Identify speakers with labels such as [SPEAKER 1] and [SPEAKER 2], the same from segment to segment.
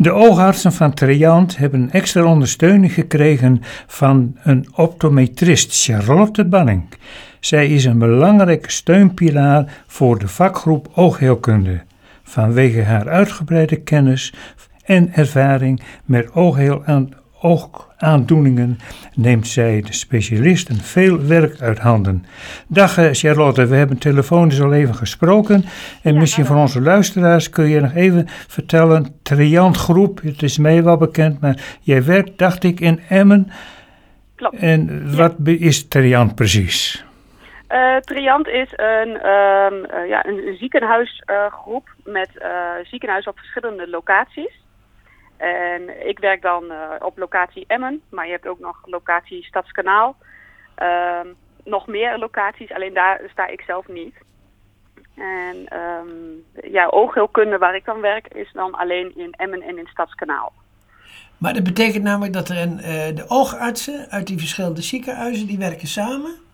[SPEAKER 1] De oogartsen van Triant hebben extra ondersteuning gekregen van een optometrist, Charlotte Banning. Zij is een belangrijke steunpilaar voor de vakgroep oogheelkunde, vanwege haar uitgebreide kennis en ervaring met oogheel aan oogaandoeningen neemt zij de specialisten veel werk uit handen. Dag eh, Charlotte, we hebben telefonisch al even gesproken. En
[SPEAKER 2] Ja,
[SPEAKER 1] misschien voor onze luisteraars kun je nog even vertellen. Triant Groep, het is mij wel bekend, maar jij werkt, dacht ik, in Emmen.
[SPEAKER 2] Klopt.
[SPEAKER 1] En wat is Triant precies?
[SPEAKER 2] Eh, Triant is een, ehm, eh, ja, een ziekenhuisgroep met ziekenhuizen op verschillende locaties. En ik werk dan eh, op locatie Emmen, maar je hebt ook nog locatie Stadskanaal. Ehm, nog meer locaties, alleen daar sta ik zelf niet. En ehm, ja, oogheelkunde waar ik dan werk is dan alleen in Emmen en in Stadskanaal.
[SPEAKER 3] Maar dat betekent namelijk dat er een, eh, de oogartsen uit die verschillende ziekenhuizen, die werken samen.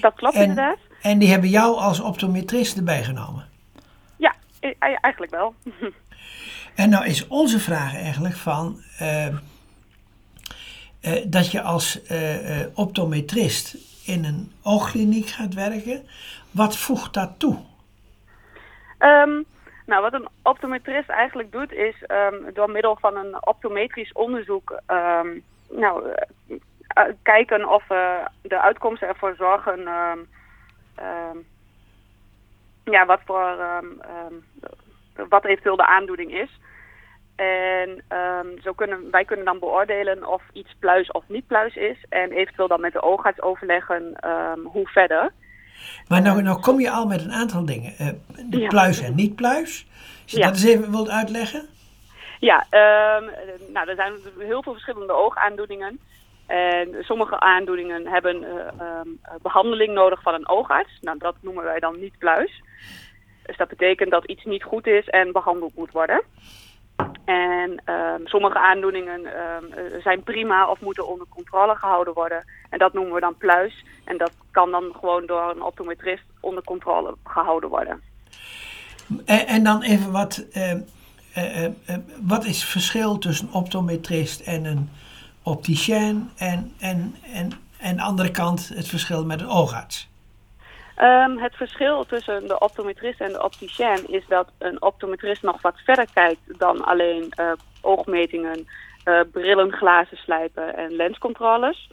[SPEAKER 2] Dat klopt
[SPEAKER 3] En-
[SPEAKER 2] inderdaad.
[SPEAKER 3] En die hebben jou als optometrist erbij genomen.
[SPEAKER 2] Ja, e- e- eigenlijk wel.
[SPEAKER 3] En nou is onze vraag eigenlijk van eh, eh, dat je als eh, eh, optometrist in een oogkliniek gaat werken. Wat voegt dat toe?
[SPEAKER 2] Ehm, nou, wat een optometrist eigenlijk doet, is ehm, door middel van een optometrisch onderzoek ehm, nou, kijken of de uitkomsten ervoor zorgen ehm, ehm, ja, wat voor ehm, ehm, wat eventueel de aandoening is. En ehm, zo kunnen, wij kunnen dan beoordelen of iets pluis of niet pluis is. En eventueel dan met de oogarts overleggen ehm, hoe verder.
[SPEAKER 3] Maar nou, nou kom je al met een aantal dingen. Eh, de
[SPEAKER 2] Ja.
[SPEAKER 3] pluis en niet pluis. Als je
[SPEAKER 2] Ja.
[SPEAKER 3] dat eens even wilt uitleggen.
[SPEAKER 2] Ja, ehm, nou, er zijn heel veel verschillende oogaandoeningen. En sommige aandoeningen hebben eh, behandeling nodig van een oogarts. Nou, dat noemen wij dan niet pluis. Dus dat betekent dat iets niet goed is en behandeld moet worden. En ehm, sommige aandoeningen ehm, eh, zijn prima of moeten onder controle gehouden worden. En dat noemen we dan pluis. En dat kan dan gewoon door een optometrist onder controle gehouden worden.
[SPEAKER 3] En, en dan even wat. eh, eh, eh, eh, wat is het verschil tussen een optometrist en een opticien? En, en, en, en de andere kant het verschil met een oogarts?
[SPEAKER 2] Ehm, het verschil tussen de optometrist en de opticien is dat een optometrist nog wat verder kijkt dan alleen eh, oogmetingen, eh, brillen, glazen slijpen en lenscontroles.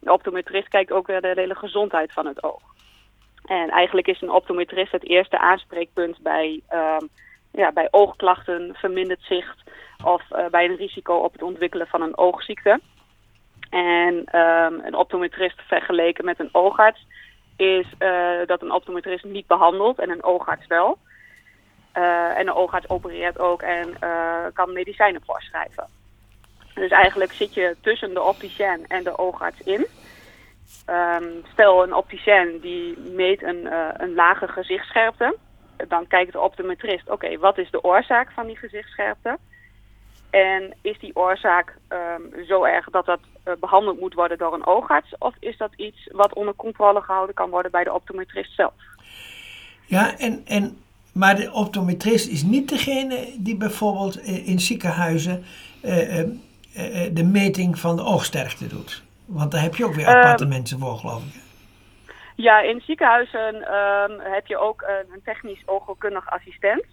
[SPEAKER 2] De optometrist kijkt ook naar de hele gezondheid van het oog. En eigenlijk is een optometrist het eerste aanspreekpunt bij, ehm, ja, bij oogklachten, verminderd zicht of eh, bij een risico op het ontwikkelen van een oogziekte. En ehm, een optometrist vergeleken met een oogarts is eh, dat een optometrist niet behandelt en een oogarts wel. Eh, en een oogarts opereert ook en eh, kan medicijnen voorschrijven. Dus eigenlijk zit je tussen de opticien en de oogarts in. Ehm, stel een opticien die meet een, een lage gezichtsscherpte. Dan kijkt de optometrist, oké, wat is de oorzaak van die gezichtsscherpte? En is die oorzaak ehm, zo erg dat dat eh, behandeld moet worden door een oogarts? Of is dat iets wat onder controle gehouden kan worden bij de optometrist zelf?
[SPEAKER 3] Ja, en, en, maar de optometrist is niet degene die bijvoorbeeld eh, in ziekenhuizen eh, de meting van de oogsterkte doet. Want daar heb je ook weer
[SPEAKER 2] Ehm,
[SPEAKER 3] aparte mensen voor, geloof ik.
[SPEAKER 2] Ja, in ziekenhuizen ehm, heb je ook een, technisch oogheelkundig assistent.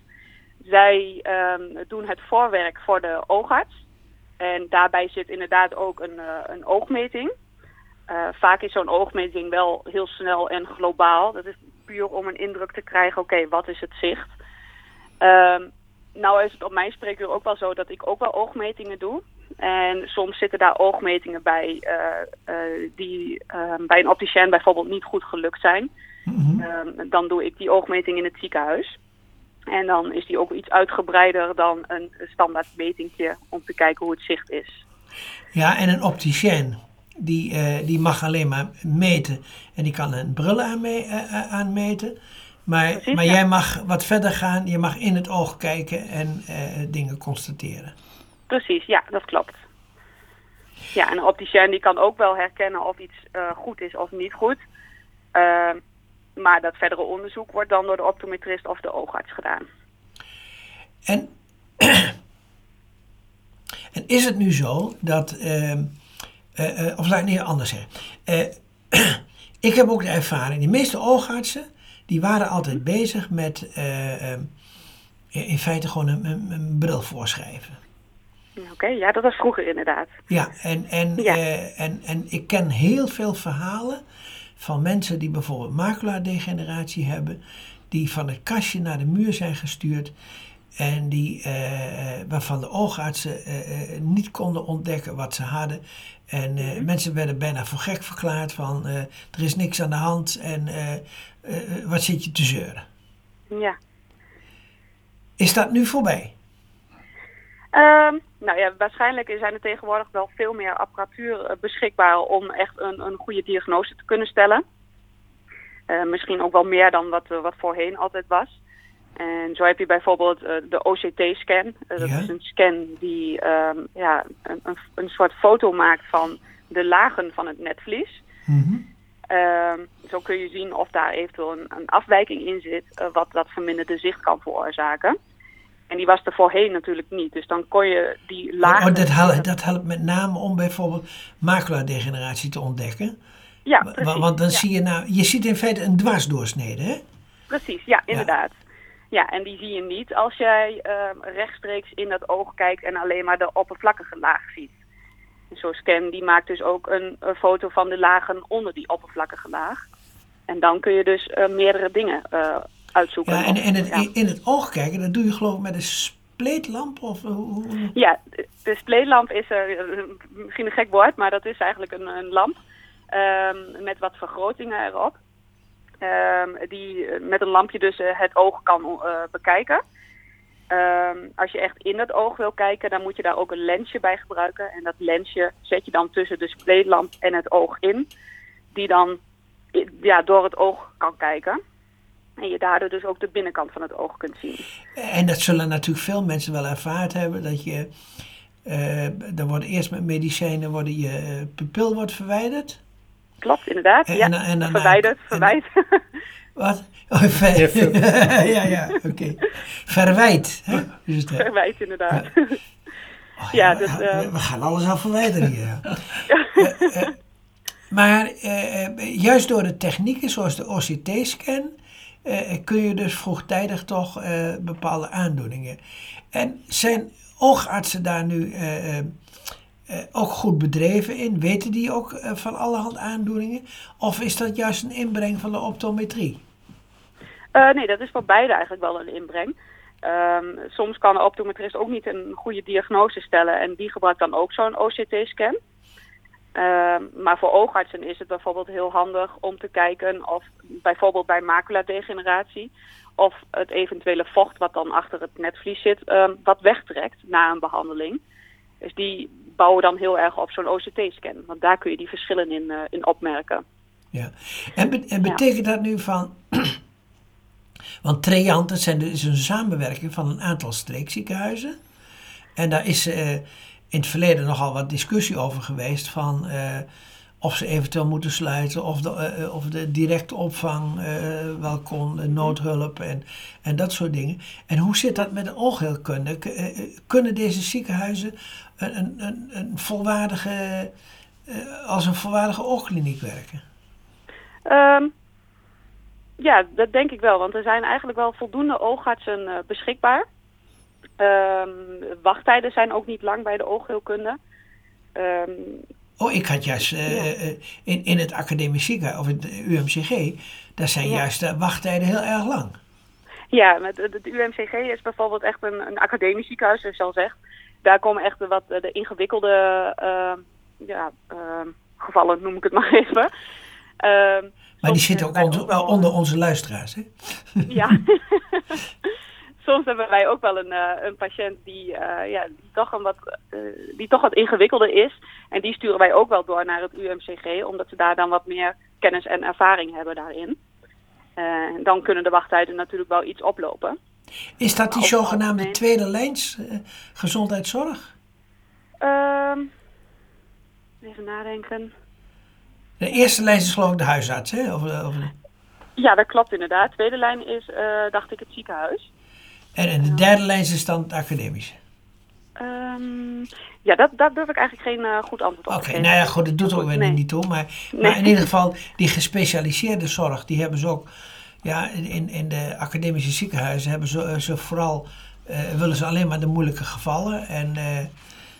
[SPEAKER 2] Zij ehm, doen het voorwerk voor de oogarts. En daarbij zit inderdaad ook een, eh, een oogmeting. Eh, vaak is zo'n oogmeting wel heel snel en globaal. Dat is puur om een indruk te krijgen, oké, wat is het zicht? Ehm, nou is het op mijn spreekuur ook wel zo dat ik ook wel oogmetingen doe. En soms zitten daar oogmetingen bij eh, die ehm, bij een opticien bijvoorbeeld niet goed gelukt zijn.
[SPEAKER 3] Mhm.
[SPEAKER 2] Dan doe ik die oogmeting in het ziekenhuis. En dan is die ook iets uitgebreider dan een standaard metingje om te kijken hoe het zicht is.
[SPEAKER 3] Ja, en een opticien, die, eh, die mag alleen maar meten. En die kan een bril aanme- eh, eh, aanmeten. Maar,
[SPEAKER 2] Precies,
[SPEAKER 3] maar
[SPEAKER 2] ja.
[SPEAKER 3] jij mag wat verder gaan. Je mag in het oog kijken en dingen constateren.
[SPEAKER 2] Precies, ja, dat klopt. Ja, en een opticien die kan ook wel herkennen of iets goed is of niet goed. Maar dat verdere onderzoek wordt dan door de optometrist of de oogarts gedaan.
[SPEAKER 3] En is het nu zo dat, ehm, eh, eh, of laat ik niet anders zeggen. Eh, ik heb ook de ervaring, de meeste oogartsen, die waren altijd bezig met eh, ehm, in feite gewoon een, een, een bril voorschrijven.
[SPEAKER 2] Oké, ja, dat was vroeger inderdaad.
[SPEAKER 3] Ja, en, en,
[SPEAKER 2] Ja.
[SPEAKER 3] en, en ik ken heel veel verhalen van mensen die bijvoorbeeld maculadegeneratie hebben, die van het kastje naar de muur zijn gestuurd en die, eh, eh, waarvan de oogartsen eh, eh, niet konden ontdekken wat ze hadden. En eh, mensen werden bijna voor gek verklaard van er is niks aan de hand en wat zit je te zeuren.
[SPEAKER 2] Ja.
[SPEAKER 3] Is dat nu voorbij?
[SPEAKER 2] Ehm, nou ja, waarschijnlijk zijn er tegenwoordig wel veel meer apparatuur eh, beschikbaar om echt een, een goede diagnose te kunnen stellen. Eh, misschien ook wel meer dan wat, eh, wat voorheen altijd was. En zo heb je bijvoorbeeld de OCT-scan. Dat
[SPEAKER 3] Ja.
[SPEAKER 2] is een scan die ehm, ja, een, een, een soort foto maakt van de lagen van het netvlies.
[SPEAKER 3] Mhm.
[SPEAKER 2] Ehm, zo kun je zien of daar eventueel een, een afwijking in zit, wat dat verminderde zicht kan veroorzaken. En die was er voorheen natuurlijk niet. Dus dan kon je die lagen...
[SPEAKER 3] Oh, dat, helpt, dat helpt met name om bijvoorbeeld maculadegeneratie te ontdekken.
[SPEAKER 2] Ja, precies.
[SPEAKER 3] Want dan
[SPEAKER 2] ja,
[SPEAKER 3] zie je nou, je ziet in feite een dwarsdoorsnede, hè?
[SPEAKER 2] precies, ja, inderdaad. Ja, en die zie je niet als jij ehm, rechtstreeks in dat oog kijkt en alleen maar de oppervlakkige laag ziet. Zo'n scan die maakt dus ook een, een foto van de lagen onder die oppervlakkige laag. En dan kun je dus eh, meerdere dingen eh, uitzoeken.
[SPEAKER 3] Ja, en, het,
[SPEAKER 2] ja.
[SPEAKER 3] in het oog kijken, dat doe je geloof ik met een spleetlamp of hoe-
[SPEAKER 2] Ja, de- spleetlamp is er, eh, misschien een gek woord, maar dat is eigenlijk een, een lamp ehm, met wat vergrotingen erop. Ehm, die eh, met een lampje dus eh, het oog kan bekijken. Ehm, als je echt in het oog wil kijken, dan moet je daar ook een lensje bij gebruiken. En dat lensje zet je dan tussen de spleetlamp en het oog in. Die dan ja, door het oog kan kijken. En je daardoor dus ook de binnenkant van het oog kunt zien.
[SPEAKER 3] En dat zullen natuurlijk veel mensen wel ervaard hebben, dat je... eh er wordt eerst met medicijnen worden je eh, pupil wordt verwijderd.
[SPEAKER 2] Klopt, inderdaad.
[SPEAKER 3] En-
[SPEAKER 2] ja.
[SPEAKER 3] en- en daarna-
[SPEAKER 2] verwijderd, verwijt.
[SPEAKER 3] Wat? Oh,
[SPEAKER 1] ver-
[SPEAKER 3] Ja, ja, oké. Verwijt. Hè? Is het, hè?
[SPEAKER 2] verwijt, inderdaad.
[SPEAKER 3] Oh,
[SPEAKER 2] Ja,
[SPEAKER 3] we-
[SPEAKER 2] dus,
[SPEAKER 3] we,
[SPEAKER 2] eh,
[SPEAKER 3] we gaan alles al verwijderen hier. Eh, eh, maar eh, eh, juist door de technieken zoals de OCT-scan eh, kun je dus vroegtijdig toch eh, bepaalde aandoeningen. En zijn oogartsen daar nu eh, eh, eh, ook goed bedreven in? Weten die ook eh, van allerhand aandoeningen? Of is dat juist een inbreng van de optometrie?
[SPEAKER 2] Eh, nee, dat is voor beide eigenlijk wel een inbreng. Ehm, soms kan de optometrist ook niet een goede diagnose stellen en die gebruikt dan ook zo'n OCT-scan. Ehm, maar voor oogartsen is het bijvoorbeeld heel handig om te kijken of bijvoorbeeld bij maculadegeneratie of het eventuele vocht wat dan achter het netvlies zit, ehm, wat wegtrekt na een behandeling. Dus die bouwen dan heel erg op zo'n OCT-scan, want daar kun je die verschillen in, eh, in opmerken.
[SPEAKER 3] Ja. En, en betekent dat nu van. Want Treant, zijn dus een samenwerking van een aantal streekziekenhuizen. En daar is eh, in het verleden nogal wat discussie over geweest van eh, of ze eventueel moeten sluiten, of de, eh, eh, of de directe opvang wel kon, noodhulp en, en dat soort dingen. En hoe zit dat met de oogheelkunde? Kunnen deze ziekenhuizen een, een, een, volwaardige, als een volwaardige oogkliniek werken?
[SPEAKER 2] Ehm, ja, dat denk ik wel, want er zijn eigenlijk wel voldoende oogartsen beschikbaar. Ehm, wachttijden zijn ook niet lang bij de oogheelkunde. Ehm,
[SPEAKER 3] Oh, ik had juist eh,
[SPEAKER 2] Ja.
[SPEAKER 3] eh, in, in het academisch ziekenhuis, of het UMCG, daar zijn
[SPEAKER 2] Ja.
[SPEAKER 3] juist de wachttijden heel erg lang.
[SPEAKER 2] ja, met, het UMCG is bijvoorbeeld echt een, een academisch ziekenhuis, zoals je al zegt. Daar komen echt de, wat eh, de ingewikkelde ehm, ja, gevallen, noem ik het maar even.
[SPEAKER 3] Maar die zitten ook,
[SPEAKER 2] wel-
[SPEAKER 3] onder onze luisteraars. Hè?
[SPEAKER 2] Ja. Soms hebben wij ook wel een, eh, een patiënt die, eh, ja, die, toch een wat, eh, die toch wat ingewikkelder is. En die sturen wij ook wel door naar het UMCG, omdat ze daar dan wat meer kennis en ervaring hebben daarin. Dan kunnen de wachttijden natuurlijk wel iets oplopen.
[SPEAKER 3] Is dat die zogenaamde tweede lijns eh, gezondheidszorg?
[SPEAKER 2] Ehm, even nadenken.
[SPEAKER 3] De eerste lijn is geloof ik de huisarts. Hè? Of, of,
[SPEAKER 2] Ja, dat klopt inderdaad. Tweede lijn is, dacht ik, het ziekenhuis.
[SPEAKER 3] En, en de derde lijn is dan het academische.
[SPEAKER 2] Ehm, ja, dat, dat durf ik eigenlijk geen eh, goed antwoord op
[SPEAKER 3] Oké,
[SPEAKER 2] te geven.
[SPEAKER 3] nou ja, goed, dat doet ook weer
[SPEAKER 2] Nee.
[SPEAKER 3] niet toe. Maar,
[SPEAKER 2] Nee.
[SPEAKER 3] maar in ieder geval, die gespecialiseerde zorg, die hebben ze ook... Ja, in, in, in de academische ziekenhuizen hebben ze, eh, ze vooral... eh, willen ze alleen maar de moeilijke gevallen. En,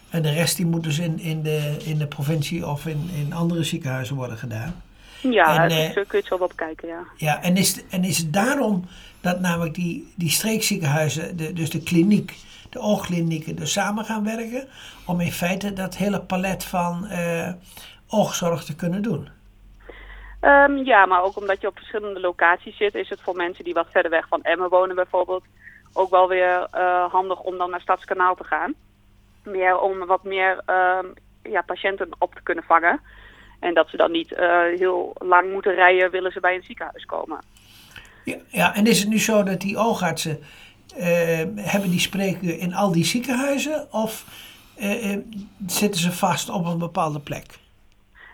[SPEAKER 3] en de rest die moet dus in, in, de, in de provincie of in, in andere ziekenhuizen worden gedaan.
[SPEAKER 2] Ja,
[SPEAKER 3] En, eh,
[SPEAKER 2] kun je het zo wel bekijken, ja.
[SPEAKER 3] Ja, en is, en is het daarom dat namelijk die, die streekziekenhuizen, de, dus de kliniek, de oogklinieken, dus samen gaan werken? Om in feite dat hele palet van eh, oogzorg te kunnen doen.
[SPEAKER 2] Ehm, ja, maar ook omdat je op verschillende locaties zit, is het voor mensen die wat verder weg van Emmen wonen bijvoorbeeld ook wel weer eh, handig om dan naar Stadskanaal te gaan. Meer om wat meer ehm, ja, patiënten op te kunnen vangen. En dat ze dan niet eh, heel lang moeten rijden, willen ze bij een ziekenhuis komen.
[SPEAKER 3] Ja, ja, en is het nu zo dat die oogartsen, eh, hebben die spreekuur in al die ziekenhuizen? Of eh, eh, zitten ze vast op een bepaalde plek?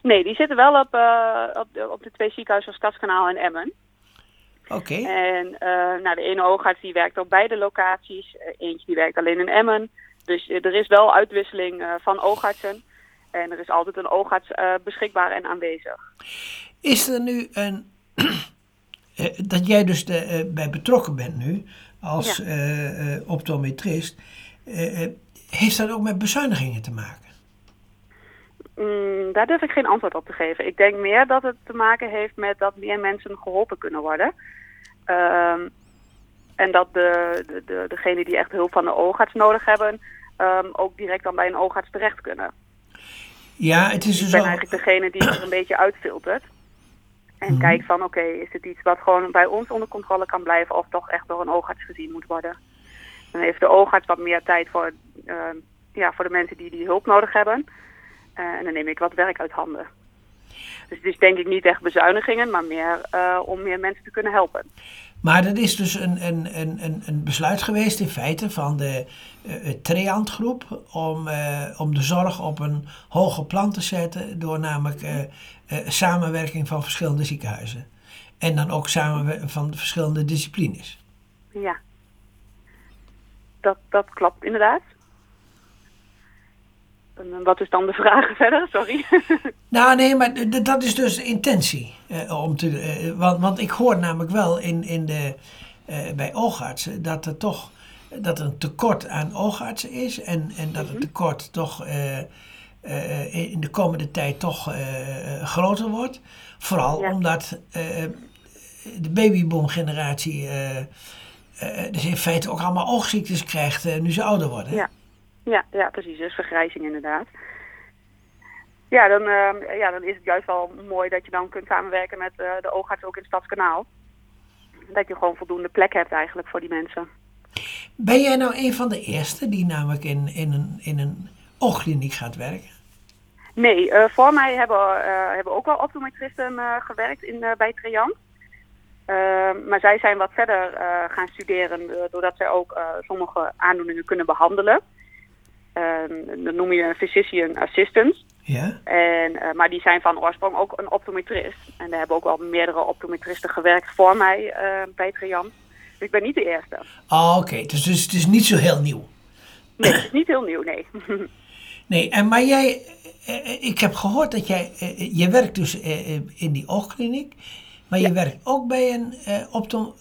[SPEAKER 2] Nee, die zitten wel op, op, de, op de twee ziekenhuizen Stadskanaal en Emmen.
[SPEAKER 3] Oké.
[SPEAKER 2] En nou, de ene oogarts die werkt op beide locaties. Eentje die werkt alleen in Emmen. Dus er is wel uitwisseling van oogartsen. En er is altijd een oogarts beschikbaar en aanwezig.
[SPEAKER 3] Is er nu een. Eh, dat jij dus de, eh, bij betrokken bent nu als
[SPEAKER 2] Ja.
[SPEAKER 3] eh, optometrist. heeft dat ook met bezuinigingen te maken?
[SPEAKER 2] Mm, daar durf ik geen antwoord op te geven. Ik denk meer dat het te maken heeft met dat meer mensen geholpen kunnen worden. Ehm, en dat de, de, de, degenen die echt hulp van de oogarts nodig hebben, ehm, ook direct dan bij een oogarts terecht kunnen.
[SPEAKER 3] Ja, het is
[SPEAKER 2] Ik
[SPEAKER 3] dus
[SPEAKER 2] ben
[SPEAKER 3] al.
[SPEAKER 2] eigenlijk degene die er een beetje uitfiltert. En
[SPEAKER 3] Mhm.
[SPEAKER 2] kijkt van, oké, is het iets wat gewoon bij ons onder controle kan blijven of toch echt door een oogarts gezien moet worden. Dan heeft de oogarts wat meer tijd voor, eh, ja, voor de mensen die die hulp nodig hebben. Eh, en dan neem ik wat werk uit handen. Dus het is denk ik niet echt bezuinigingen, maar meer eh, om meer mensen te kunnen helpen.
[SPEAKER 3] Maar dat is dus een, een, een, een, besluit geweest in feite van de eh, Treant groep om, eh, om de zorg op een hoger plan te zetten door namelijk eh, samenwerking van verschillende ziekenhuizen. En dan ook samenwerking van verschillende disciplines.
[SPEAKER 2] Ja. Dat, dat klopt inderdaad. En eh, wat is dan de vraag verder? Sorry.
[SPEAKER 3] Nou nee, maar dat is dus de intentie. eh, om te, eh, want, want ik hoor namelijk wel in, in de, eh, bij oogartsen dat er toch dat er een tekort aan oogartsen is. En, en dat het tekort toch eh, eh, in de komende tijd toch groter wordt. Vooral
[SPEAKER 2] Ja.
[SPEAKER 3] omdat eh, de babyboom generatie eh, dus in feite ook allemaal oogziektes krijgt nu ze ouder worden.
[SPEAKER 2] Ja. Ja, ja, precies. Dus vergrijzing inderdaad. Ja dan, eh, ja, dan is het juist wel mooi dat je dan kunt samenwerken met eh, de oogarts ook in het Stadskanaal. Dat je gewoon voldoende plek hebt eigenlijk voor die mensen.
[SPEAKER 3] Ben jij nou een van de eerste die namelijk in, in, een, in een oogkliniek gaat werken?
[SPEAKER 2] Nee, eh, voor mij hebben, eh, hebben ook wel optometristen gewerkt in, bij Triant. Eh, maar zij zijn wat verder gaan studeren doordat zij ook sommige aandoeningen kunnen behandelen. Eh, dat noem je een physician assistant.
[SPEAKER 3] Ja?
[SPEAKER 2] En, eh, maar die zijn van oorsprong ook een optometrist. En er hebben ook wel meerdere optometristen gewerkt voor mij eh, bij. Dus ik ben niet de eerste.
[SPEAKER 3] Oh, oké. Dus, dus het is niet zo heel nieuw.
[SPEAKER 2] Nee, het is niet heel nieuw, nee.
[SPEAKER 3] Nee, en maar jij, eh, ik heb gehoord dat jij, je werkt dus in die oogkliniek, maar je werkt ook bij een, optom,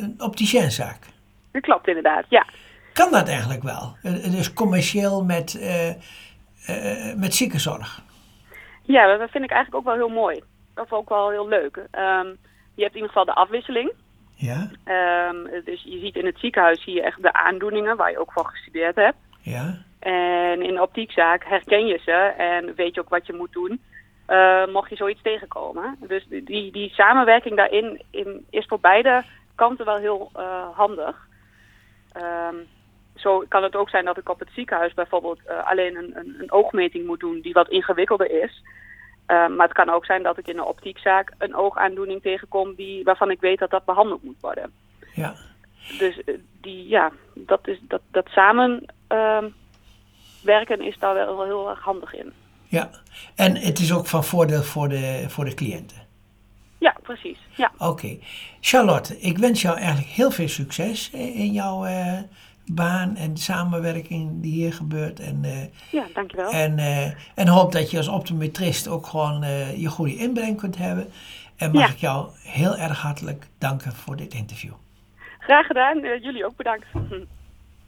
[SPEAKER 3] een opticiënzaak.
[SPEAKER 2] dat klopt inderdaad, ja.
[SPEAKER 3] Kan dat eigenlijk wel? Dus commercieel met, eh, eh, met ziekenzorg.
[SPEAKER 2] Ja, dat vind ik eigenlijk ook wel heel mooi. Of ook wel heel leuk. Ehm, je hebt in ieder geval de afwisseling.
[SPEAKER 3] Ja,
[SPEAKER 2] Ehm, dus je ziet in het ziekenhuis zie je echt de aandoeningen waar je ook voor gestudeerd hebt.
[SPEAKER 3] ja,
[SPEAKER 2] En in de optiekzaak herken je ze en weet je ook wat je moet doen. eh, mocht je zoiets tegenkomen. Dus die, die samenwerking daarin in, is voor beide kanten wel heel eh, handig. Ehm, zo kan het ook zijn dat ik op het ziekenhuis bijvoorbeeld eh, alleen een, een, een oogmeting moet doen die wat ingewikkelder is. Ehm, maar het kan ook zijn dat ik in een optiekzaak een oogaandoening tegenkom die, waarvan ik weet dat dat behandeld moet worden.
[SPEAKER 3] ja.
[SPEAKER 2] Dus eh, die, ja, dat, is, dat, dat samen ehm, werken is daar wel heel erg handig in.
[SPEAKER 3] ja. En het is ook van voordeel voor de, voor de cliënten.
[SPEAKER 2] Ja, precies. Ja,
[SPEAKER 3] Oké. Charlotte, ik wens jou eigenlijk heel veel succes in jouw eh, baan en de samenwerking die hier gebeurt. En, eh,
[SPEAKER 2] Ja, dankjewel.
[SPEAKER 3] en, eh, en hoop dat je als optometrist ook gewoon eh, je goede inbreng kunt hebben. En mag
[SPEAKER 2] Ja.
[SPEAKER 3] ik jou heel erg hartelijk danken voor dit interview.
[SPEAKER 2] Graag gedaan. Jullie ook bedankt.